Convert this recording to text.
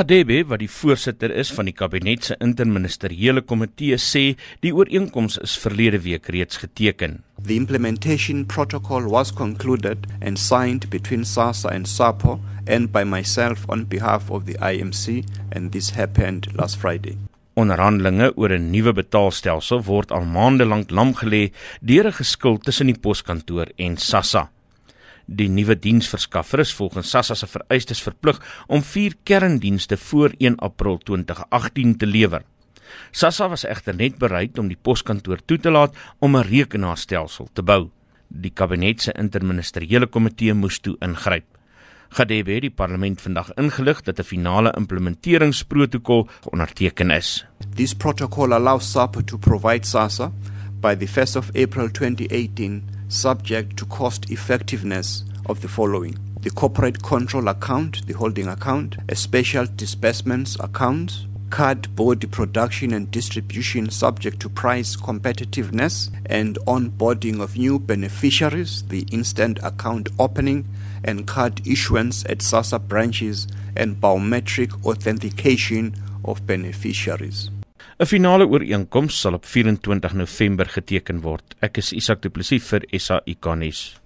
Gadebe, wat die voorsitter is van die kabinet se interministeriële komitee, sê die ooreenkoms is verlede week reeds geteken. The implementation protocol was concluded and signed between SASSA and SAPO and by myself on behalf of the IMC and this happened last Friday. Onderhandelinge oor 'n nuwe betaalstelsel word al maande lank lam gelê deur 'n geskil tussen die poskantoor en SASSA. Die nuwe diensverskaffer is volgens SASSA se vereistes verplig om vier kerndienste voor 1 April 2018 te lewer. SASSA was egter net bereid om die poskantoor toe te laat om 'n rekenaarstelsel te bou. Die kabinet se interministeriële komitee moes toe ingryp. Gadebe het die parlement vandag ingelig dat 'n finale implementeringsprotokol onderteken is. This protocol allows SAPO to provide SASSA by the 1st of April 2018 subject to cost effectiveness of the following the corporate control account, the holding account, a special disbursements account, card body production and distribution subject to price competitiveness and onboarding of new beneficiaries, the instant account opening and card issuance at SASA branches and biometric authentication of beneficiaries. 'n Finale ooreenkoms sal op 24 November geteken word. Ek is Isak Du Plessis vir SAICanis.